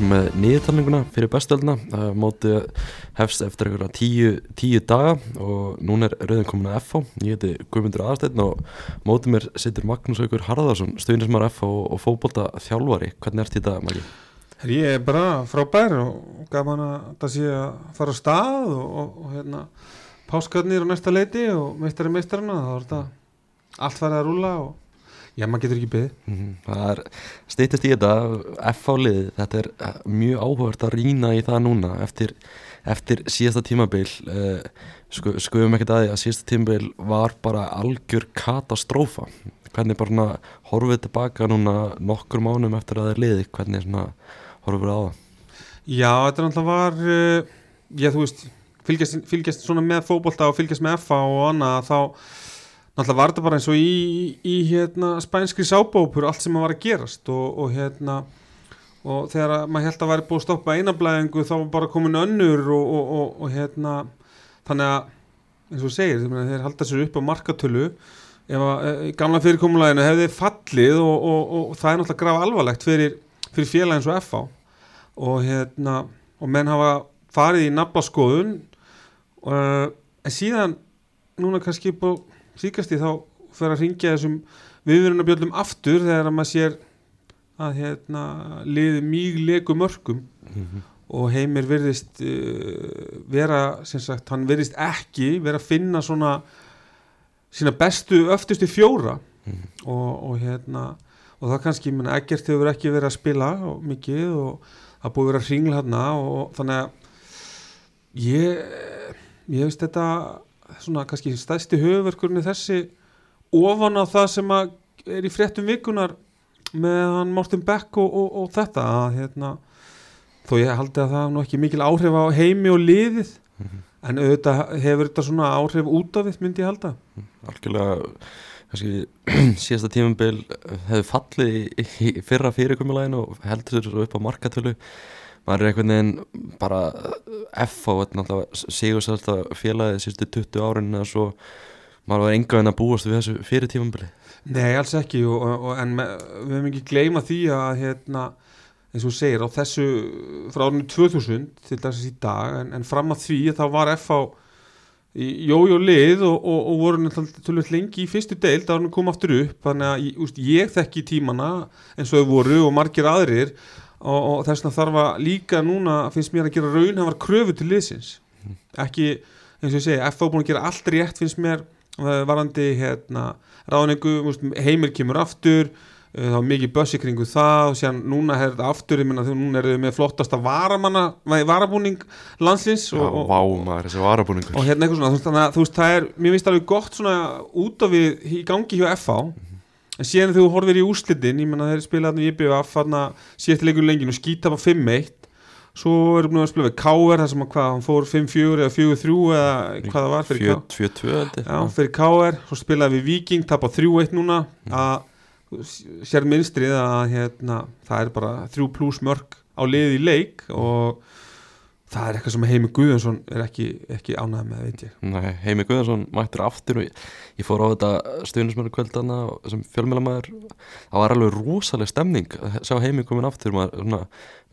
áfram með nýðtalninguna fyrir bestöldina. Mótið hefst eftir einhverja tíu, tíu daga og núna er rauðin komin að FH ég heiti Guðmundur Aðarsteinn og mótið mér sittur Magnús Haugur Harðarsson stuðnismar FH og, og fókbólta þjálfari hvernig ert þetta Maggi? Ég er bara frábær og gaman að það sé að fara á stað og, og, og hérna páskarnir á næsta leiti og meistari meistarana þá er þetta allt farið að rúla og Já, maður getur ekki byggðið. Mm -hmm. Það er steytist í þetta, F-fálið, þetta er mjög áhugart að rína í það núna eftir, eftir síðasta tímabil. Uh, sko, skoðum ekkert að því að síðasta tímabil var bara algjör katastrófa. Hvernig bara horfið tilbaka núna nokkur mánum eftir að það er liði, hvernig horfið það á það? Já, þetta náttúrulega var, uh, já þú veist, fylgjast, fylgjast svona með fókbólta og fylgjast með F-fá og annað þá náttúrulega var þetta bara eins og í, í, hérna, spænskri sábópur allt sem var að gerast og, og hérna og þegar maður held að væri búið að stoppa einablæðingu þá var bara komin önnur og, og, hérna þannig að eins og segir þeir halda sér upp á markatölu. Ef að e, gamla fyrirkomulæginu hefði fallið og það er náttúrulega graf alvarlegt fyrir, fyrir félagins og og hérna og menn hafa farið í naflaskoðun uh, en síðan núna kannski búið síkast í þá fyrir að ringja þessum viðvörunabjöldum aftur þegar að maður sér að hérna, liði mjög leku mörgum mm -hmm. og heimir virðist uh, vera, sem sagt, hann virðist ekki vera að finna svona sína bestu, öftustu fjóra mm -hmm. og, og hérna og það kannski, menn, ekkert hefur ekki verið að spila og mikið og það búið að vera hringl hérna og þannig að ég ég veist þetta svona kannski stæsti höfverkurinn þessi ofan á það sem er í fréttum vikunar með hann Morten Beck og, og, og þetta að hérna þó ég haldi að það er nú ekki mikil áhrif á heimi og liðið mm -hmm. en auðvitað hefur þetta svona áhrif út af því myndi ég halda. Algjörlega kannski síðasta tímumbil hefur fallið í, í fyrra fyrirkomulegin og heldur upp á markatölu maður er einhvern veginn bara F á sigursælta félagið sístu 20 árin eða svo. Maður var enga veginn að búast við þessu fyrir tímanbili Nei, alls ekki og, og, en við hefum ekki gleyma því að hérna, eins og segir á þessu frá árinu 2000 til að í dag en, en fram að því þá var F á jójó lið og, og voru náttúrulega lengi í fyrstu deild að hann kom aftur upp. Þannig að úst, ég þekki tímana eins og þau voru og margir aðrir og, og þess vegna þarf að líka núna finnst mér að gera raunhafar kröfu til liðsins. Ekki, eins og ég segi FH búin að gera allt rétt finnst mér uh, varandi hérna, ráðningu heimir kemur aftur uh, þá mikið bössi kringu það og sér núna er þetta aftur, þú núna er þau með flottasta varamanna, varabúning landslins og, Já, vá maður, þessi varabúningur. Og hérna eitthvað svona, þannig að þú veist það er, mér finnst alveg gott svona út af við í gangi hjá FH en síðan þegar þú horfir í úslitin ég menna þeir spila hann í IBF síðan leikur lenginu, skýta á 5-1 svo erum við að spila við K.R. það sem að hvað, hann fór 5-4 eða 4-3 eða hvað það var fyrir K.R. fyrir K.R. svo spilaði við Viking, tap á 3-1 núna mm. að sér minnstrið að hérna, það er bara 3 pluss mörg á liði í leik og það er eitthvað sem Heimi Guðjónsson er ekki, ekki ánægð með, veit ég. Nei, Heimi Guðjónsson mættur aftur og ég, ég fór á þetta stuðnismöru kvöldana sem fjölmjölamæður það var alveg rosalega stemning að sjá Heimi komin aftur. Maður svona,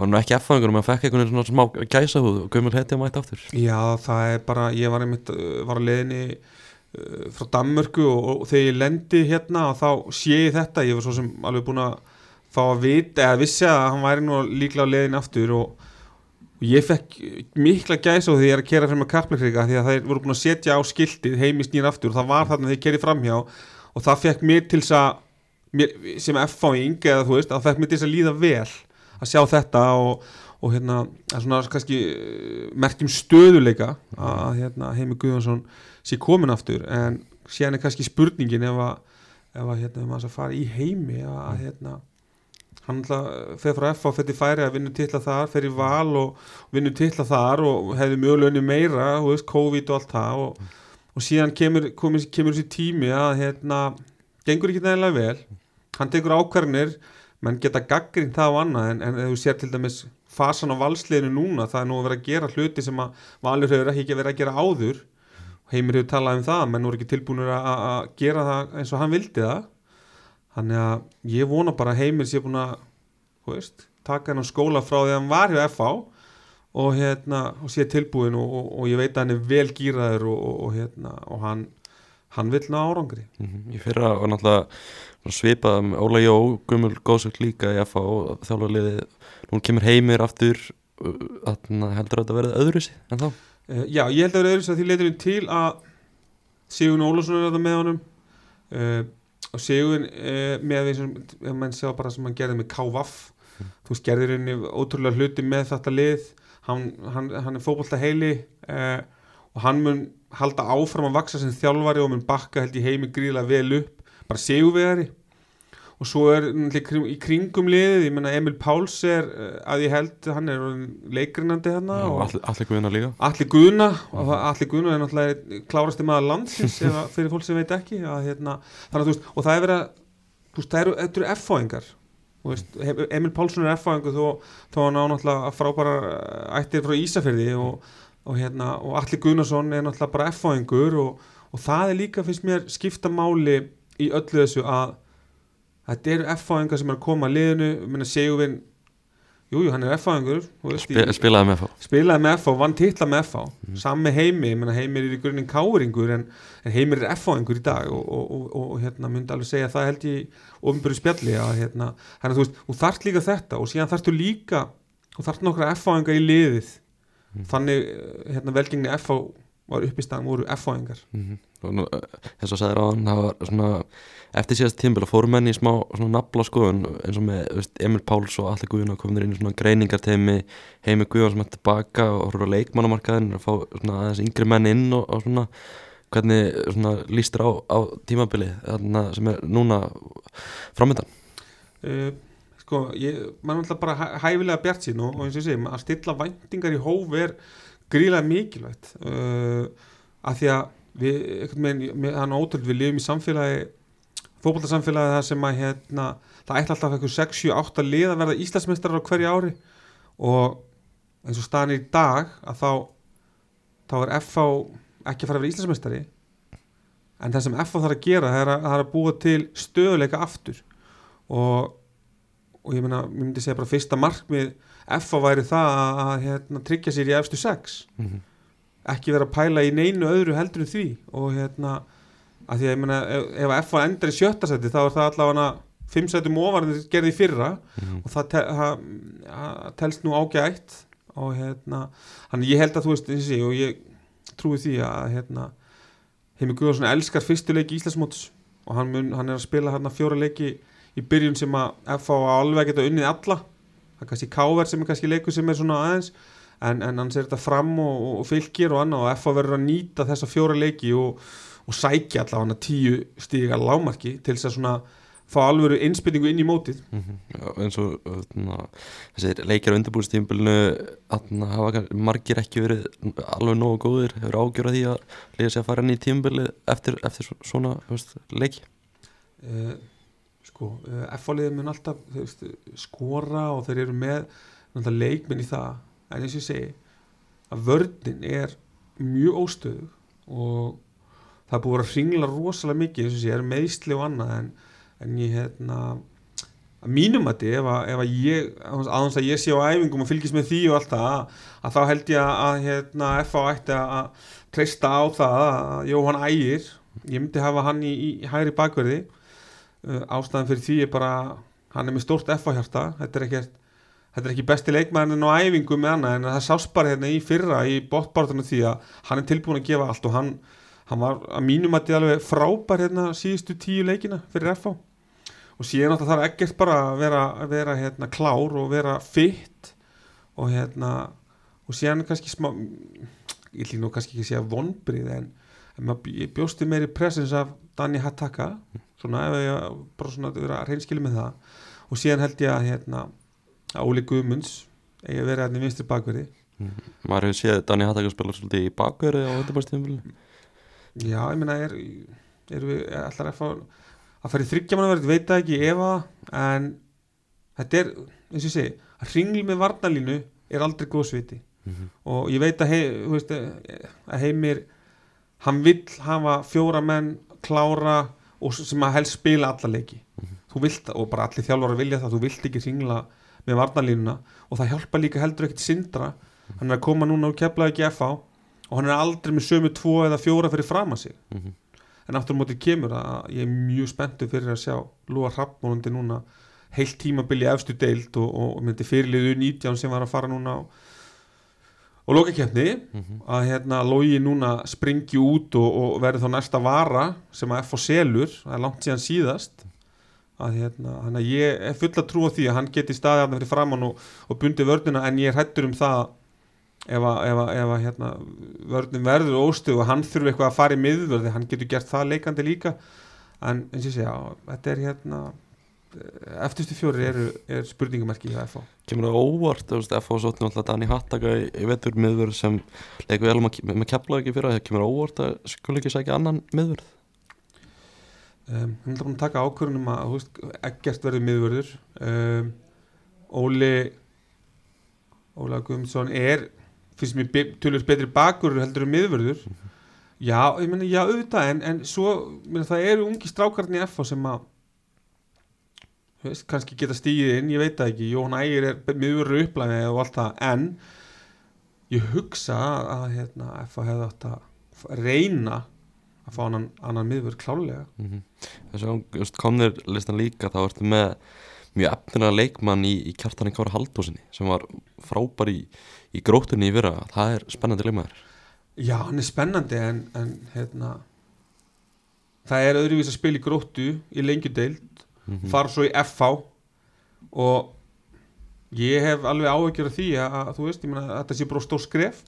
var nú ekki effangur og maður fekk einhvern svona smá gæsahúð og Guðmjöl heiti að mæta aftur. Já, það er bara, ég var einmitt var að leðinni uh, frá Danmörku og, og þegar ég lendi hérna og þá sé ég þetta, ég var svo sem alveg búin að fá að vita eða vissi að hann væri nú líklega á leðinni aftur og og ég fekk mikla gæsa á því að ég er að kera frem að Kaplakrika því að það voru búin að setja á skildið heimist nýjan aftur. Og það var þarna þegar ég kerið framhjá. Og það fekk mér til þess að sem F-fáing eða þú veist, það fekk mér til þess að líða vel að sjá þetta og, og hérna, svona kannski eh, merkjum stöðuleika að hérna, Heimi Guðvansson sé komin aftur. En séðan er kannski spurningin ef að, ef að hérna, maður fara í heimi að hérna hann fyrir frá F á fyrir færi að vinna tilla þar fyrir val og vinna tilla þar og hefði mögulegni meira veist, COVID og allt það og, og síðan kemur, kemur, kemur þessi tími að hérna, gengur ekki nægilega vel. Hann tekur ákvarðinir menn geta gaggrínt það og annað en, en þú sér til dæmis fasan á valsliðinu núna það er nú að vera að gera hluti sem að valur hefur ekki verið að gera áður. Heimir hefur talað um það menn voru ekki tilbúinur að gera það eins og hann vildi það þannig að ég vona bara heimir sé búin að veist, taka hennar skóla frá því að hann var hjá FH og hérna, og sé tilbúin og, og, og ég veit að hann er vel gýraður og, og, og hérna, og hann hann vill ná árangri Mhm. Í fyrra var náttúrulega svona svipað um Óla Jó, Gummul Góðsök líka í FA og þjálfarliði nú kemur heimir aftur þarna heldur að þetta verði öðruðsi en þá Uh, já, ég held að vera öðru að því leitur til að Sigun Ólafsson er þetta með honum uh, og Sigun uh, með því sem mann sjá bara sem hann gerði með KVAF þú veist, gerði henni ótrúlega hluti með þetta lið. Hann, hann, hann er fótbolta heili uh, og hann mun halda áfram að vaksa sem þjálfari og mun bakka held í heimi gríðlega vel upp. Bara sigurvegari og svo er í kring- í kringum liðið, ég menna Emil Páls er uh, að ég held, hann er leikrinandi hérna og allir, allir guðina líka. Alli Guðna og það- Atli Guðna er náttúrulega klárasti maður landsins eða fyrir fólk sem veit ekki að, hérna, þannig veist, og það er verið að það eru, eru F-fáingar. Emil Pálsson er F-fáingu þó, þó hann á náttúrulega frábæra ættir frá Ísafirði og, og, hérna, og Atli Guðnason er náttúrulega bara F-fáingur og, og það er líka finnst mér skipta máli í öllu þessu að þetta eru F-fáingar sem er að koma að liðinu, minna Sigurvin Jújú, hann er F-fáingur Spe, spilaði með FA spilaði með FH, vann titla með Mhm. mm. samme heimi, meina heimir er í grunninn káringur en, en heimir er FH-ingur í dag og, og, og, og, og hérna myndi alveg segja það held ég ofinbjörðu spjalli að hérna, að þú veist, þú þarft líka þetta og síðan þarftu líka þú þarft nokkra FH-inga í liðið Mhm. þannig eh, hérna velgengni FH var upp í staðan voru og nú, uh, eins og sagðir á hann það var svona eftir síðast tímbil að fóru menn í smá nafla skoðun eins og með veist, Emil Páls og allir guðuna kominir inn í svona greiningarteimi heimi guðan sem er tilbaka og horfður á leikmannamarkaðin og fá svona aðeins yngri menn inn og, og svona hvernig svona lístir á, á tímabilið þarna sem er núna framöndan uh, sko, ég, mann er alltaf bara hæ- hæfilega bjart sín og, og eins og ég segi, að stilla væntingar í hóf er gríðlega mikilvægt. Uh, að því að við, einhvern veginn, það er ótrúld við lifum í samfélagi fótboltasamfélagi það sem að hérna, það ætla alltaf eitthvað 6, 7, 8 lið að verða Íslandsmeistarar á hverju ári. Og eins og staðan er í dag að þá þá er FH ekki að fara að vera Íslandsmeistari. En það sem FH þarf að gera það er að, að búa til stöðuleika aftur. Og, og ég meina, ég myndi segja bara fyrsta markmið FH væri það að, að hérna, tryggja sér í efstu sex. Mhm. ekki vera að pæla í neinu öðru heldur en því. Og hérna að því að ég meina ef, ef að FH endar í sjötta seti þá er það allavega fimm setum ofar en þið gerði í fyrra. Mhm. og það, te, það, það telst nú ágætt. Og hérna hann ég held að þú veist þessi, og ég trúi því að hérna Heimi Guðarsson elskar fyrstu leiki Íslandsmóts. Og hann, mun, hann er að spila hérna fjóra leiki í byrjun sem að á alveg geta unnið alla. Það er kannski Káver sem er kannski leikur sem er svona aðeins. En, en hann ser þetta fram og, og, og fylgir og annað. Og FH verður að nýta þessa fjóra leiki og, og sækja allavega tíu stíga lámarki til þess að svona fá alvöru innspilningu inn í mótið. Mhm. Já, eins og þarna, þessir leikir á undirbúrstímbilinu þarna hafa margir ekki verið alveg nógu góðir, hefur ágjör að því að liða sér að fara inn í tímbilið eftir, eftir svo- svona veist, leiki? Uh, sko, uh, F-fáliðið mun alltaf veist, skora og þeir eru með leikminn í það. En eins og ég segi að vörnin er mjög óstöðu og það er búið að að hringla rosalega mikið eins og ég er meðsli og annað en, en ég hérna að mínum að þið ef, að- ef að ég aðeins að ég sé á æfingum og fylgist með því og allt það að þá held ég að hérna, FA ætti að treysta á það að Jóhann Ægir ég myndi hafa hann í, í hægri bakverði. Uh, ástæðan fyrir því er bara hann er með stórt FA hjarta þetta er ekkert Þetta er ekki besti leikmæðin á æfingu með hana en það sást bara hérna í fyrra í botbártunum því að hann er tilbúin að gefa allt og hann, hann var að mínum að þetta alveg frábær hérna síðustu tíu leikina fyrir FH og síðan átt að það er ekkert bara að vera, að vera hérna klár og vera fitt og hérna og síðan kannski smá ég lík nú kannski ekki að segja vonbrið en, en ég bjósti meiri presens af Danny Hattaka. Svona ef ég bara svona að vera reynskilu með það. Og síðan held ég að hérna að Óli Guðmunds eigi að vera hérna í vinstri bakverði. Maður hefur séð Danni Hattakar spila svolítið í bakverði á undirbúrstímbilinu já, ég meina er, er við allar að fá að fara í þryggjamanverð, veit það ekki ef að en þetta er, eins og ég segi að ringli með varnalínu er aldrei góðsviti Mhm. og ég veit að, hei, veist, að heimir hann vill hafa fjóra menn klára og sem að helst spila alla leiki. Þú vilt, og bara allir þjálfara vilja það þú vilt ekki ringla með varnalínuna og það hjálpa líka heldur ekkert sindra. Hann er að koma núna og kepla ekki FH og hann er aldrei með sömu tvo eða fjóra fyrir fram að sig Mhm. en aftur á móti kemur að ég er mjög spenntu fyrir að sjá Lúa Hrafnmónundi núna heilt tímabil í efstu deild og, og myndi fyrirliðu 19 sem var að fara núna á og lókakefni Mhm. að hérna logi núna springi út og, og verði þá næsta vara sem að F og selur, það er langt síðan síðast að hérna, hann að ég er full að trúa því að hann geti staðið hann fyrir framann og, og bundi vörnina en ég er hættur um það ef að, hérna, vörnin verður óstuð og hann þurfi eitthvað að fara í miðvörði, hann getur gert það leikandi líka. En eins og ég segja, þetta er hérna eftirstu fjóri eru, er spurningumerki í FH kemur það óvart, F.O. sótni alltaf Dani Hattaka í, vetur miðvörð sem leikur vel með, með kepla ekki fyrir það kemur það óvart að skul ekki sækja annan miðvörð? Um, hann er búin að taka ákvörðunum að veist, ekkert verður miðvörður. Um, Óli Óla Guðmundsson er finnst mér be tölur betri bakur heldur en miðvörður. Já, ég meina, já, auðvitað en, en svo, meina, það eru ungi strákarnir í FH sem að veist, kannski geta stíðið inn, ég veit það ekki. Jón Ægir er miðvörður upplæði og allt það, en ég hugsa að hérna, FH hefði átt að f- reyna að fá annan, annan miðvörð klálega mm -hmm. þess að komnir listan líka þá ertu með mjög efnilega leikmann í, í kjartan í Kára Haldósinni sem var frábær í, í grótunni í fyrra, það er spennandi leikmaður. Já, hann er spennandi en, en hérna það er öðruvís að spila í gróttu í lengjudeild, mm -hmm. fara svo í FH og ég hef alveg áhyggjur af því að, að þú veist, ég meina að þetta sé bara stór skref.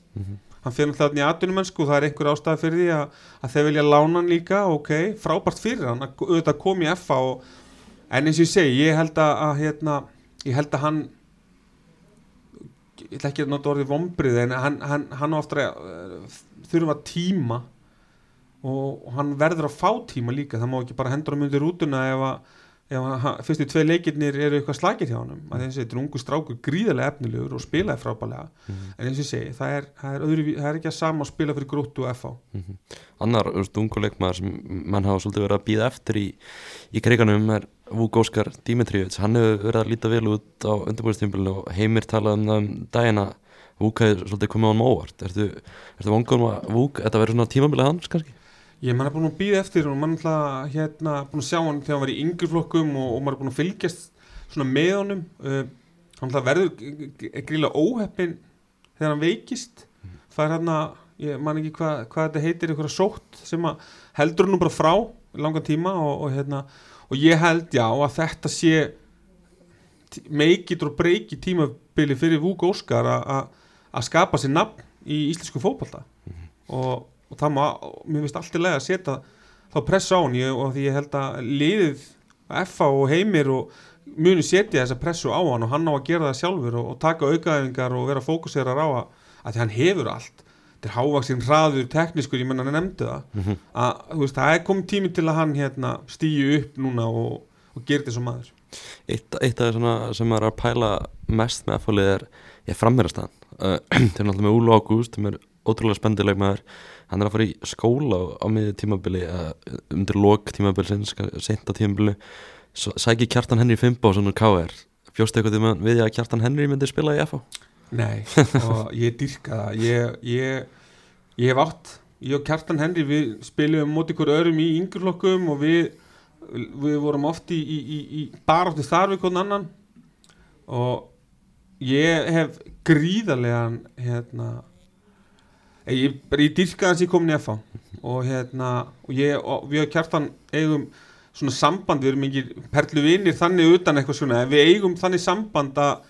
Hann fyrir alltaf þarna í atvinnumennsku og það er einhver ástæði fyrir því að, að þeir vilja lána hann líka, ok, frábært fyrir hann að auðvitað koma í FH og, en eins og ég segi, ég held að, að hérna, ég held að hann ég ætla ekki að nota orðið vombrið en hann, hann, hann á að uh, þurfa tíma og, og hann verður að fá tíma líka. Það má ekki bara hendur hann undir rútuna ef að ef að fyrstu tvei leikirnir eru eitthvað slagir hjá hann að eins og þetta er ungu strákur gríðarlega efnilegur og spilaði frábælega en eins og ég segi, það er, það er, öðru, það er ekki að sama að spila fyrir grúttu og FH annar þú veist, ungu leikmaður sem mann hafa svolítið verið að býða eftir í, í kriganum er Vúk Óskar Dimitrievits hann hefur verið að líta vel út á undirbúinstýmbilinu og heimir talað um það um dagina Vúk hefur svolítið komið á hann óvart. Ertu, ertu vongum að Vúk, þetta verður svona tímabilið hans kannski? Ég mann er búin að býða eftir og mann er hérna búin að sjá hann þegar hann var í yngri flokkum og, og maður er búin að fylgjast svona með honum. Uh, hann verður gríla óheppin þegar hann veikist. Það er hann að, ég man ekki hvað hva þetta heitir, einhverja sótt sem að heldur hann nú bara frá langan tíma og, og hérna, og ég held já að þetta sé meikið og breykið tímabili fyrir Vúk Óskar að- skapa sér nafn í íslensku fótbolta. Og og það má, mér finnst allt í lega að setja þá pressa á hann. Ég, og því ég held að liðið FA og heimir og muni setja þessa pressu á hann og hann á að gera það sjálfur og, og taka aukaðingar og vera fókuserar á að, að því hann hefur allt. Þetta er hávaksinn hraður, teknískur, ég menna hann nefndi það. Að þú veist, það er komið tími til að hann hérna stýju upp núna og, og gera þetta svo maður. Eitt, eitt af það sem maður er að pæla mest með F-fólið er, ég frammeirastan uh, þeir náttúrulega með Úlu Ágúst sem er ótrúlega spendileg maður hann er að fara í skóla á, á miðju tímabili undir lok tímabilsins senta tímabili sæki Kjartan Henry Fimbásson og K.R. fjóstu eitthvað við að Kjartan Henry myndi spila í F.A. Nei, og ég dyrka það ég, ég, ég hef átt ég og Kjartan Henry, við spilum móti ykkur öðrum í yngjurlokkum og við við vorum oft í, í, í, í baráttu þar við hvern annan og ég hef gríðarlegan hérna ég, ég dyrka hans ég komin í FA og hérna og ég og við og Kjartan eigum svona samband, við erum ekki perlu vinir þannig utan eitthvað svona, við eigum þannig samband að,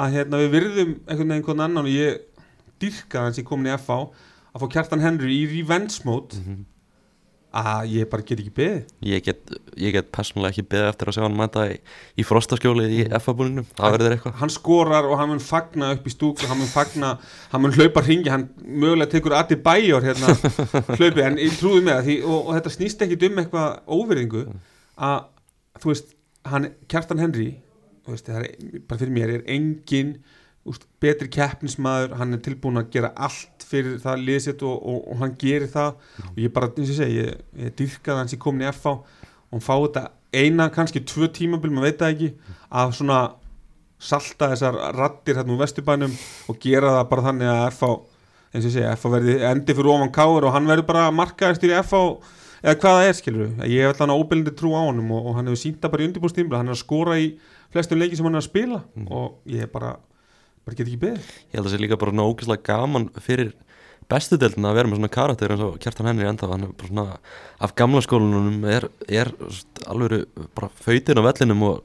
að hérna, við virðum einhvern veginn annan og ég dyrka hans ég komin í FA að fá Kjartan Henry í revenge mode að ég bara get ekki beðið. Ég get, get persónulega ekki beðið eftir að sjá hann mæta í, í frostaskjólið í F.A.búninum það verður eitthvað. hann skorar og hann mun fagna upp í stúk hann mun fagna, hann mun hlaupa hringi hann mögulega tekur aðti bæjor hérna hlaupi, en ég trúi með það og, og þetta snýst ekki um eitthvað óverðingu að, þú veist hann, Kjartan Henry veist, er, bara fyrir mér er engin úst, betri keppnismæður hann er tilbúin að gera allt fyrir það liðsitt og, og, og hann gerir það. Og ég bara, eins og segi, ég, ég dyrkaði hans ég komin í FH og hann fá þetta eina, kannski tvö tímabil, maður veit það ekki að svona salta þessar rattir hérna úr vesturbænum og gera það bara þannig að FH eins og segja, FH verði endi fyrir ofan káur og hann verður bara markaðistur í FH eða hvað það er skilur við, ég hef alltaf hann óbyrlindi trú á honum og, og hann hefur sínta bara í undirbúrstímla hann er að skora í flestum leiki sem hann er að spila. Og ég bara, bara get ekki beðið. Ég held að það sé líka bara nógislega gaman fyrir bestu deildina að vera með svona karakter eins og Kjartan Henry enda hann er bara svona af gamla skólanunum er, er alveg bara föytin á vellinum og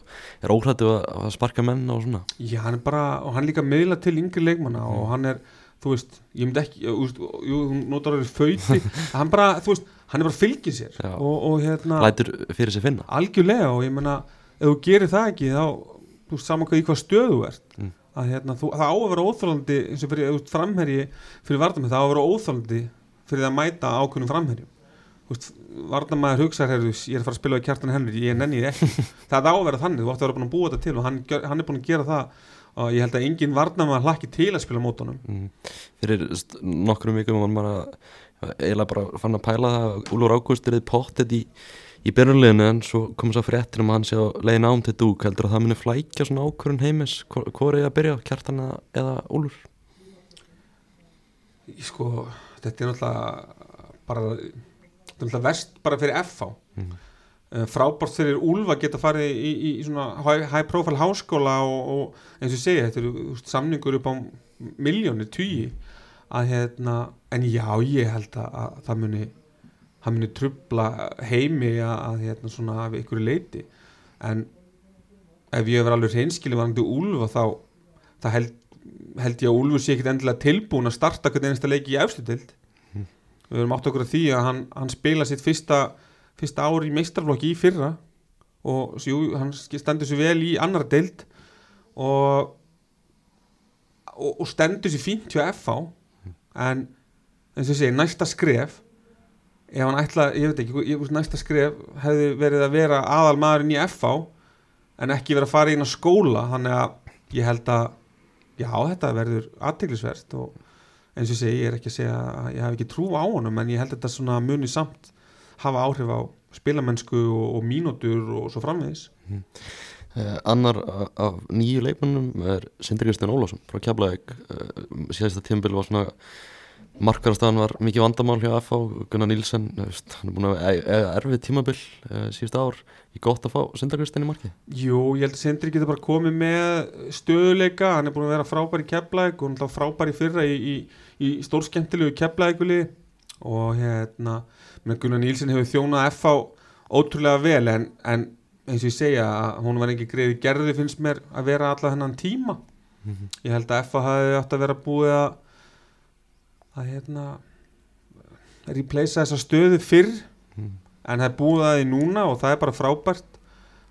er óhrættu að, að sparka menn og svona. Já, hann er bara, og hann líka meðla til yngri leikmanna og hann er, þú veist, ég myndi ekki, veist, jú, hún notar að vera föyti, hann bara, þú veist, hann er bara fylgið sér Já. og, og hérna, lætur fyrir sig finna. Algjörlega og ég menna, ef þú gerir það ekki, þá, þú veist, saman hvað í hvað stöðu ert, Mm. Að hérna, þú, það á að vera óþólandi, eins og fyrir, framherji fyrir varnamæð, það á að vera óþólandi fyrir að mæta ákveðnum framherjum. Þú veist, varnamæður hugsaðar herðu, ég er að fara að spila á kjartan henni, ég nenni því ekki. Það á að vera þannig, þú átti að vera búin að búa þetta til og hann, hann er búin að gera það og ég held að engin varnamæður hlakki til að spila mótunum mm. Fyrir nokkrum vikum var maður að eiginlega bara fann að pæla það að Úlfur Ágúst er þið pottet í, í byrjunleginu en svo kom að fréttir um að hann sé á leiðin ám til dúk heldur að það muni flækja svona ákvörun heimis? Hvor er að byrja, Kjartan eða, Úlfur? Sko, þetta er náttúrulega bara þetta er náttúrulega verst bara fyrir FH mm. frábárt fyrir Úlfa geta farið í, í, í svona high, profile háskóla og, og eins og segja, þetta eru samningur upp á miljónir, tugi. Að hérna, en já ég held að, að það muni það muni trubla heimi að, að hérna svona af ykkur leiti en ef ég hefur alveg reynskili varandi Úlfa þá það held, held ég að Úlfur sé ekkit endilega tilbúin að starta hvernig einasta leiki í efstu dild við erum átt okkur að því að hann, hann spila sitt fyrsta, fyrsta ári í meistarflokki í fyrra og jú, hann stendur sér vel í annar dild og, og, og stendur sér fínt hjá FH en eins og segi, næsta skref ef hann ætla, ég veit ekki, ég, næsta skref hefði verið að vera aðal maðurinn í FH en ekki verið að fara inn á skóla þannig að ég held að já, þetta verður aðteglisvert og eins og ég segi, ég er ekki að segja að ég hef ekki trú á honum, en ég held að þetta svona muni samt hafa áhrif á spilamennsku og, og mínútur og svo framvegis. Eh, annar af nýju leikmannum er Sindri Kristján Ólafsson frá Keflavík. Uh, síðasta tímabil var svona markarastafan var mikið vandamál hjá FH Gunnar Nílsen, hann er búin að e- eiga erfið tímabil uh, síðasta ár. Í gott að fá Sindri Kristján í markið? Jú, ég held að Sindri getur bara komið með stöðuleika, hann er búin að vera frábær í Keflæk og hann er frábær í fyrra í, í, í stórskemmtilegu Keflækuli og hérna með Gunnar Nílsen hefur þjónað FH ótrúlega vel en, en eins og ég segja að hún var ekki greiði gerði finnst mér að vera alla þennan tíma. Ég held að FH hafi átt að vera búið að að hérna replacea þessa stöðu fyrr en það er búið að því núna og það er bara frábært.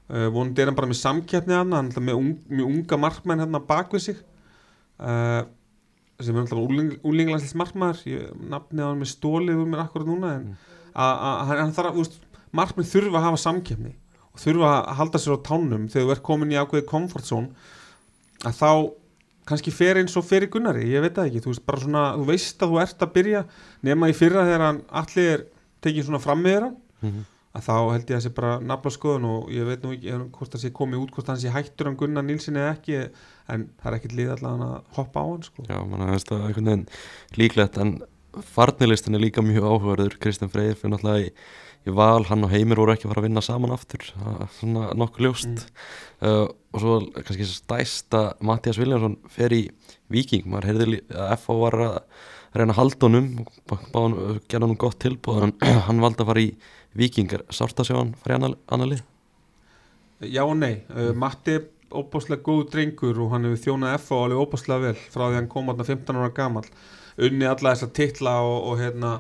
Uh, vonandi er hann bara með samkeppni hann hann er með un, mjög unga markmenn hérna bak við sig. Uh, sem er alltaf úlinglandslis markmaður ég nafnið á hann með stólið úr mér akkurat núna en veist, markmenn þurfa að hafa samkeppni og þurfa að halda sér á tánum þegar þú ert komin í ákveði comfort zone að þá kannski fer eins og fer í Gunnari, ég veit það ekki. Þú veist, bara svona, þú veist að þú ert að byrja nema í fyrra þegar hann allir er tekið svona fram með hann að þá held ég að sé bara nafla skoðun og ég veit nú ekki ef- hvort það sé komið út hvort hann sé hættur hann Gunnar Nílsson eða ekki en það er ekkit lið allavega að hoppa á hann sko. Já, mann finnst það einhvern veginn líklegt en farnilistin er líka mjög áhugaður Kristján Freyr fyrir náttúrulega í, í val, hann og Heimir voru ekki að fara að vinna saman aftur. Það er svona nokkuð ljóst. Uh, og svo kannski stæsta Mattias Viljánsson fer í Viking, maður heyrði að FH var að reyna að halda honum báðan, gerða honum gott tilbúð en hann valdi að fara í Viking sárt að sjá hann fara í annar lið Já og nei, uh, Matti er óbáslega góð drengur og hann hefur þjónað FA alveg óbáslega vel frá því hann kom þarna 15 ára gamall. Unni alla þessa titla og, og hérna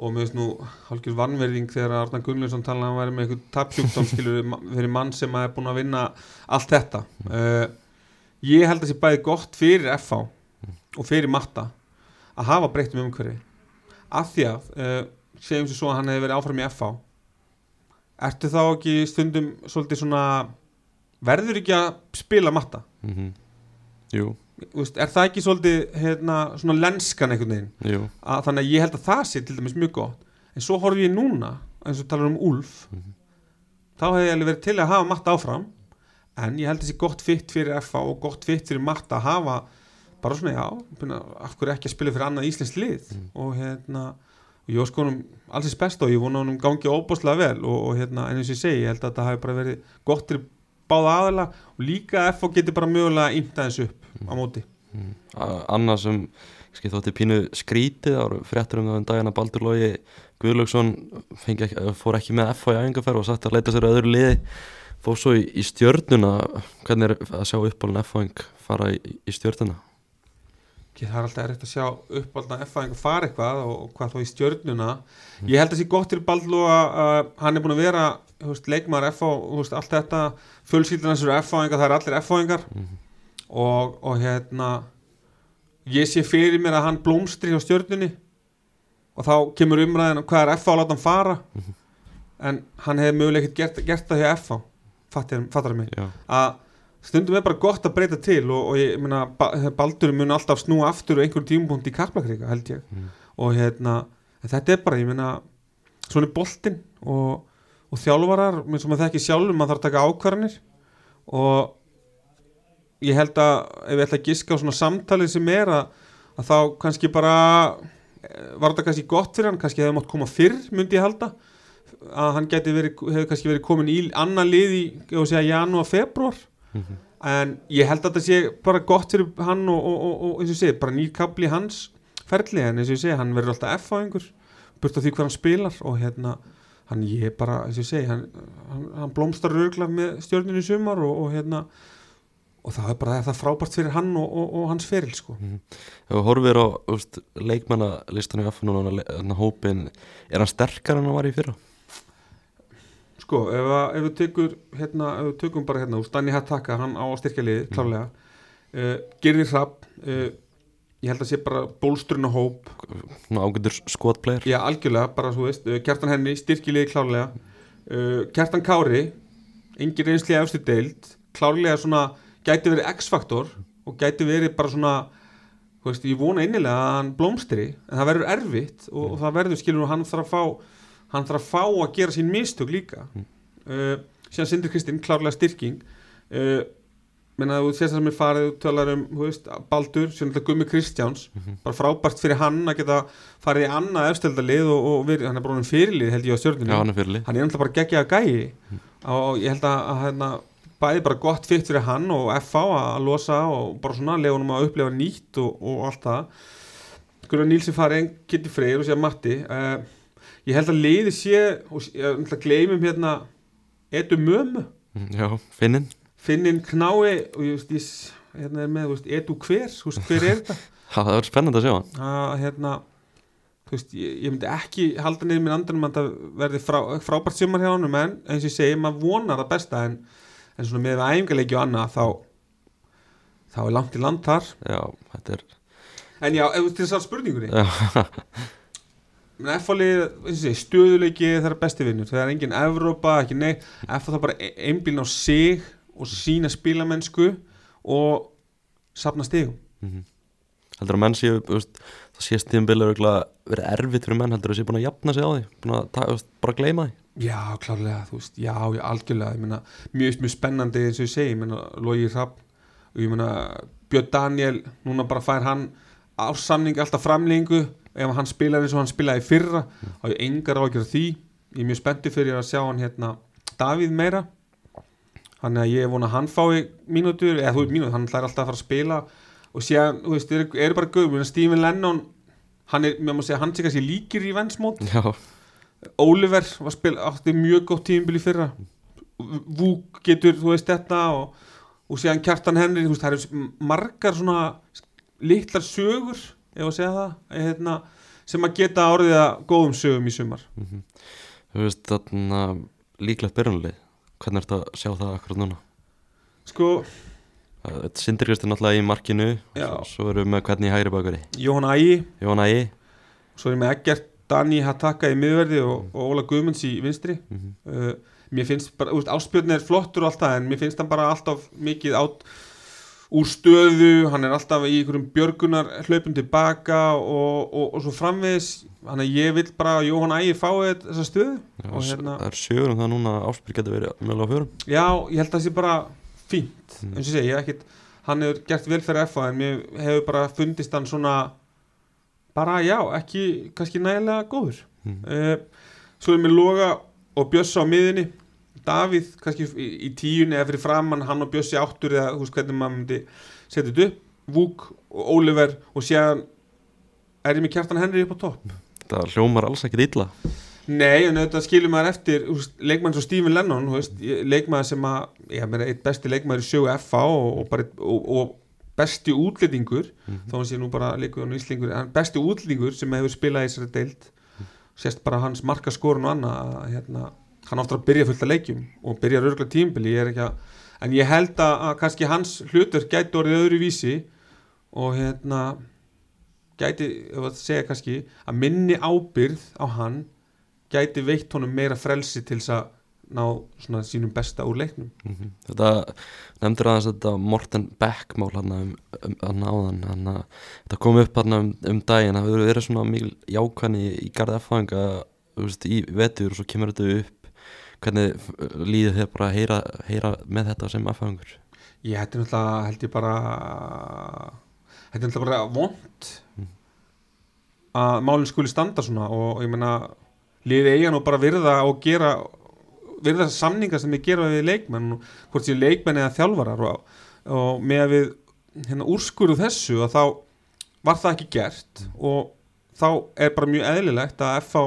og með þess nú hálfgjör vannverðing þegar Arna Gunnlaugsson talaði að hann væri með eitthvað tapsjúkdóm skilur fyrir mann sem er búin að vinna allt þetta. Uh, ég held að það sé bæði gott fyrir FA og fyrir Matta að hafa breytt um umhverfi. Af því að uh, segjum sér svo að hann hefði verið áfram í FA ertu þá ekki stundum svolítið svona verður ekki að spila matta? Mm Jú, Veist, er það ekki svolítið hérna, svona lenskan einhvern veginn? Að, þannig að ég held að það sé til dæmis mjög gott. En svo horf ég núna eins og talar um Úlf Mhm. þá hefði ég alveg verið til að hafa matta áfram en ég held þessi gott fitt fyrir FA og gott fitt fyrir Matta að hafa bara svona já, byrna, af hverju ekki að spila fyrir annað íslensk lið? Og hérna og ég óskonum alls þess best og ég vona honum gangi óbúslega vel og, og hérna en eins og ég segi, ég held að þetta hafi bara verið gott til báða aðala og líka FA geti bara mögulega ímta þessu upp á móti. A- annað sem skil, þótti pínu skrítið ára fréttur um það en daginn að Baldur Lógi Guðlaugsson fengi ekki, fór ekki með F í æfingarferð og sagt að leita sér að öðru liði fór svo í, í stjörnuna. Hvernig er að sjá uppálun F-fæng fara í, í stjörnuna? Það er alltaf erfitt að sjá upp alltaf ef að einhver fara eitthvað og, hvað þá í stjörnuna. Ég held að sé gott til Baldur að hann er búin að vera veist, leikmaður F veist, allt þetta þessar F það er allir F og, og hérna ég sé fyrir mér að hann blómstri hjá stjörnunni. Og þá kemur umræðin um hvað er F að láta hann fara? En hann hefði mögulega ekkert gert, gert það hjá F fattar, fattar mig. Að stundum er bara gott að breyta til og, og ég meina ba Baldur mun alltaf snúa aftur á einhverjum tímupunkt í Kaplakrika held ég. Mm. og hérna þetta er bara, ég meina svona boltinn og, og þjálfarar eins og maður þekki sjálfur, maður þarf að taka ákvarðanir. Og ég held að ef ég ætla að giska á svona samtalið sem er að, að þá kannski bara eh, var þetta kannski gott fyrir hann? Kannski hefði mátt koma fyrr, myndi ég halda. Að hann verið, hefði kannski verið komin í annan lið í, ef við segja, janúar, februar en ég held að þetta sé bara gott fyrir hann og, og, og, og eins og segi, bara nýr kapli í hans ferli, en eins og segi, hann verður alltaf F á einhver, burt af því hvað hann spilar. Og hérna, hann ég bara eins og segi, hann, hann, hann blómstar örgla með stjórninu sumar og, og hérna og það er bara það er frábært fyrir hann og, og, og hans feril sko. Ef við horfum á úst, leikmannalistanum í F núna, le- þarna hópin er hann sterkar en hann var í fyrra? Sko, ef, ef við tekur hérna, ef við tökum bara hérna úr Stanni Hattaka, hann á að styrkja liði, klárlega. Uh, Girði Hrapp uh, ég held að sé bara bólsturinn á hóp. Svona ágætur skotplayer. Já, algjörlega, bara þú veist, uh, Kjartan Henni styrkja liði klárlega Kjartan Kári engin reynsli efstu deild klárlega svona, gæti verið X-faktor og gæti verið bara svona veist, ég vona innilega að hann blómstri en það verður erfitt og, og það verður skilur og hann þarf að fá hann þarf að fá að gera sín mistök líka. Uh, síðan Sindri Kristinn klárlega styrking. Uh, menna þú sést það sem er farið þú talar um, veist, Baldur þetta Gummi Kristjáns, bara frábært fyrir hann að geta farið í annað efstöldalið og, og verið, hann er bara hann fyrirlið held ég á stjórninu Já, hann er náttúrulega bara geggja að gæi og ég held að, að hérna, bæði bara gott fitt fyrir hann og FA að losa og bara svona lega honum að upplefa nýtt og, og allt það. Skurða Nílsi fari en Kitty Freyr og sér Matti. Uh, ég held að leiði sé og ég gleymum hérna Edu Mömu, Já, finnin. Finnin Knái og ég veist, hérna er með, veist, Edu hver, veist, hver er þetta það verður spennandi að sjá hann. Að hérna veist, ég, ég myndi ekki halda niður minn andanum að það verði frá, frábært sumar hjá honum en eins og ég segi, maður vonar það besta en, en svona með æfingarleiki og annað þá þá er langt í land þar. Já, þetta er en já, ef þú til þess að spurningunni. F-fálið, stöðuleiki það er besti vinnur, það er engin Evrópa, ekki neitt, F það bara einbíln á sig og sína spilamennsku og safna stigum. Mhm. heldur að menn séu það sést tíðanbili verið erfitt fyrir menn heldur að séu búin að jafna sig á því búin að ta, veist, bara gleyma því. Já, klárlega, þú veist, já, já, algjörlega meina, mjög, mjög spennandi eins og ég segi ég meina, Logi Rapp og ég meina, Björn Daniel, núna bara fær hann ársamning alltaf framlengu ef hann spilar eins og hann spilaði fyrra þá er engar ágjör því. Ég er mjög spenntið fyrir að sjá hann hérna Davíð meira. Þannig að ég er vona að hann fái mínútur eða þú veit mínútur, hann ætlar alltaf að fara að spila og séðan, þú veist, eru er bara gauð Stephen Lennon, hann er, mér má segja hann sé kannski líkir í vennsmót Oliver var spil, átti mjög gótt tímbil í fyrra. Vúk getur, þú veist þetta og, og síðan Kjartan Henry þú veist, það eru margar svona litlar sögur, ef að segja það eh, hérna, sem að geta orðið að góðum sögum í sumar. Þú veist þarna líklegt byrjunlið hvernig ertu að sjá það akkurat núna? Sko, Þetta sindir Kristi náttúrulega í markinu. Svo, svo erum við með hvernig í hægri bakari? Jóhann Ægi. Jón Ægi. Svo er ég með Eggert Dani Hattaka í miðverði og, og Óla Guðmunds í vinstri. Mhm. uh, mér finnst bara, úst, áspjörn er flottur og allt það en mér finnst hann bara alltaf mikið át úr stöðu, hann er alltaf í einhverjum björgunar hlaupum tilbaka og, og, og svo framvegis. Hann að ég vil bara að Jóhann Ægi fái þessa stöðu. Já, hérna, Það er sögur um það núna að Ásbjörg getur verið mjög á fjörum já, ég held að það sé bara fínt. Mm. eins og segi, ég hef ekkit hann hefur gert vel fyrir FA en mér hefur bara fundist hann svona bara já, ekki kannski nægilega góður. Mm. uh, svo er mér Loga og Bjössa á miðunni Davíð kannski í, í tíunni eða fyrir framann hann og Bjössi áttur eða veist hvernig maður myndi setja þetta upp. Vúk og Oliver og séðan er ég með kjartan Henry upp á topp. Það hljómar alls ekkit illa Nei, en þetta skilur maður eftir leikmann svo Stephen Lennon leikmaður sem að, ég meina, eitt besti leikmaður í sjögu FA og, og, bara, og, og besti útlendingur Mhm. þá hann sé nú bara leikur hann íslingur en besti útlendingur sem hefur spilað í þessari deild sést bara hans markaskorun og annað að, hérna, hann áttur að byrja fullt að leikjum og byrja örgla tímbili ég er ekki að, en ég held að, að kannski hans hlutur gæti orðið öðru vísi og hérna gæti, ef að segja kannski að minni ábyrð á hann gæti veitt honum meira frelsi til þess að ná svona sínum besta úr leiknum Mhm. Þetta nefndir aðeins þetta Morten Beck mál hann um, um, hann áðan hann að þetta kom upp hann um, um daginn það hefur verið svona mikil jákvæðni í garð F-fanga í vetur og svo kemur þetta upp hvernig líður þið bara að heyra, heyra með þetta sem F-fangur ég hætti náttúrulega held ég bara hætti náttúrulega bara vond Mm. að málinn skuli standa svona og, og ég meina liði eiga nú bara virða og gera virða þessar samningar sem þið gera við leikmenn hvort séu leikmenn eða þjálfarar og, og með að við hérna, úrskuru þessu að þá var það ekki gert og þá er bara mjög eðlilegt að FH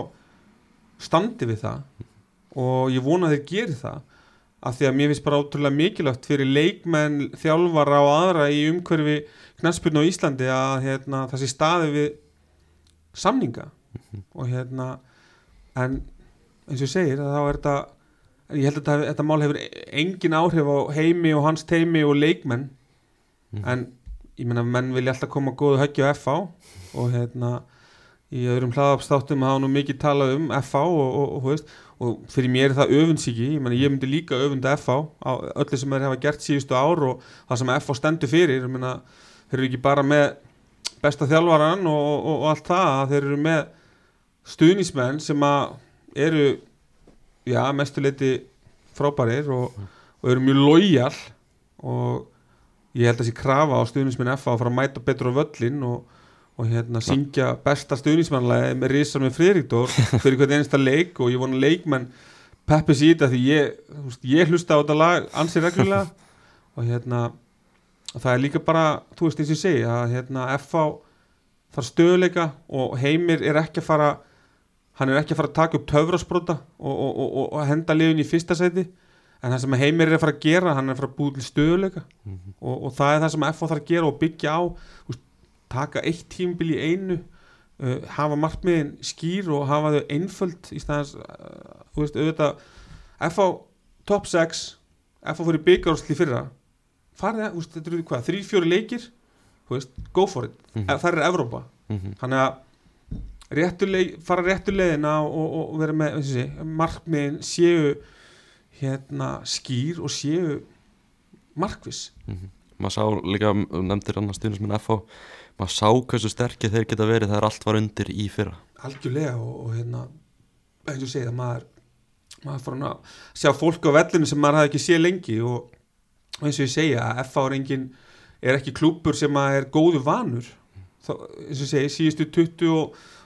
standi við það og ég vona að þeir geri það af því að mér finnst bara ótrúlega mikilvægt fyrir leikmenn, þjálfara og aðra í umhverfi knæspurnu á Íslandi að hérna, það sé staði við samninga og hérna en eins og ég segir þá er þetta ég held að þetta, mál hefur engin áhrif á heimi og hans teimi og leikmenn. Mhm. en ég meina menn vilja alltaf koma góðu höggja á FH og hérna í öðrum hlaðapstáttum hafa nú mikið talað um FH og, og, og, og fyrir mér er það öfundsíki. Ég, ég myndi líka öfunda á öllu sem þeir hafa gert síðustu ár og það sem FH stendur fyrir. Þeir eru ekki bara með besta og, og allt það þeir eru með stuðnismenn sem að eru já, mestuleiti frábærir og, og eru mjög lojal og ég held að þessi krafa á stuðnismenn FH að fara að mæta betur á völlin og, og hérna syngja besta stuðnismannlega með risar með Friðrikdór fyrir hvern einasta leik og ég vona leikmenn peppi sér þetta því ég, ég hlusta á þetta lag ansið reglulega og hérna það er líka bara, þú veist eins og ég segi að hérna FH þarf stöðuleika og Heimir er ekki að fara hann er ekki að fara að taka upp töfrasbrota og, og, og, og, henda liðin í fyrsta sæti. En það sem Heimir er að fara að gera hann er að fara að búið til stöðuleika Mhm. og, og það er það sem FH þarf að gera og byggja á. Veist, taka eitt tímbil í einu uh, hafa markmiðin skýr og hafa þau einföld í staðans uh, auðvitað FH top 6 FH fyrir byggarsli fyrra. Farið, veist, þetta eru hvað, þrý, fjóri leikir? Þú veist, go for it. Mm. það er Evrópa, Mhm. þannig að réttu leið, fara réttu leiðina og, og, og vera með, og sé, markmiðin séu hérna skýr og séu markviss. Mhm. maður sá líka nefndir annars stuðnismenn FH maður sá hversu sterkir þeir geta verið þegar allt var undir í fyrra. Algjörlega og, og hérna eins og segið að maður maður fór að sjá fólk á vellinu sem maður hafði ekki séð lengi og, og eins og ég segja að FH er engin er ekki klúpur sem er góðu vanur. Þá, eins og segi, síðustu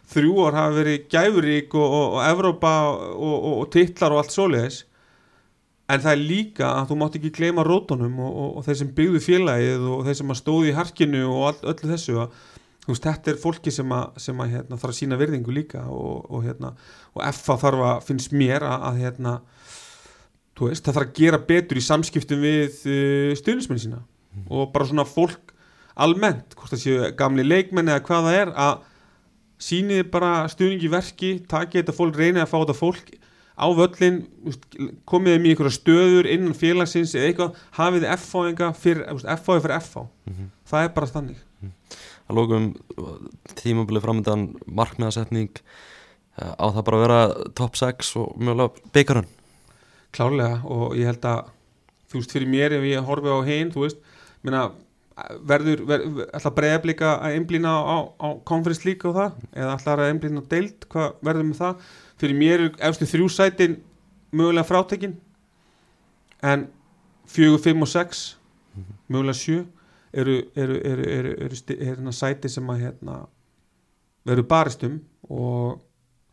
23 ár hafa verið gæfurík og, og, og Evrópa og, og, titlar og allt svoleiðis. En það er líka að þú mátt ekki gleyma rótunum og, þeir sem byggðu félagið og þeir sem stóði í harkinu og all, öllu þessu að veist, þetta er fólki sem að, sem að hérna, þarf að sína virðingu líka og, og, hérna, og FA þarf að, finnst mér að, að hérna, veist, það þarf að gera betur í samskiptum við uh, stuðnismenn sína. Og bara svona fólk almennt, hvort það séu gamli leikmenn eða hvað það er, að sýnið bara stuðningi verki, takið þetta fólk, reynið að fá þetta fólk á völlin, komið þeim í einhverja stöður innan félagsins eða eitthvað, hafið F-fáinga fyrir, úst, F-fái fyrir F-fá, Mhm. það er bara þannig. Að lókum tímabilið framöndan markmiðasetning eh, á það bara að vera top 6 og mjögulega byggarun klárlega og ég held að þú veist fyrir mér ef ég horfi á hinn þú veist, minna verður, verður ætla breyðablika að einblýna á, á, conference líka og það? Eða ætla að einblýna á deild, hvað verður með það? Fyrir mér er efstu þrjú sætin mögulega frátekin. En 4, 5 og 6 mögulega 7 eru, eru, eru, eru, eru, eru hérna sæti sem að hérna veru baristum og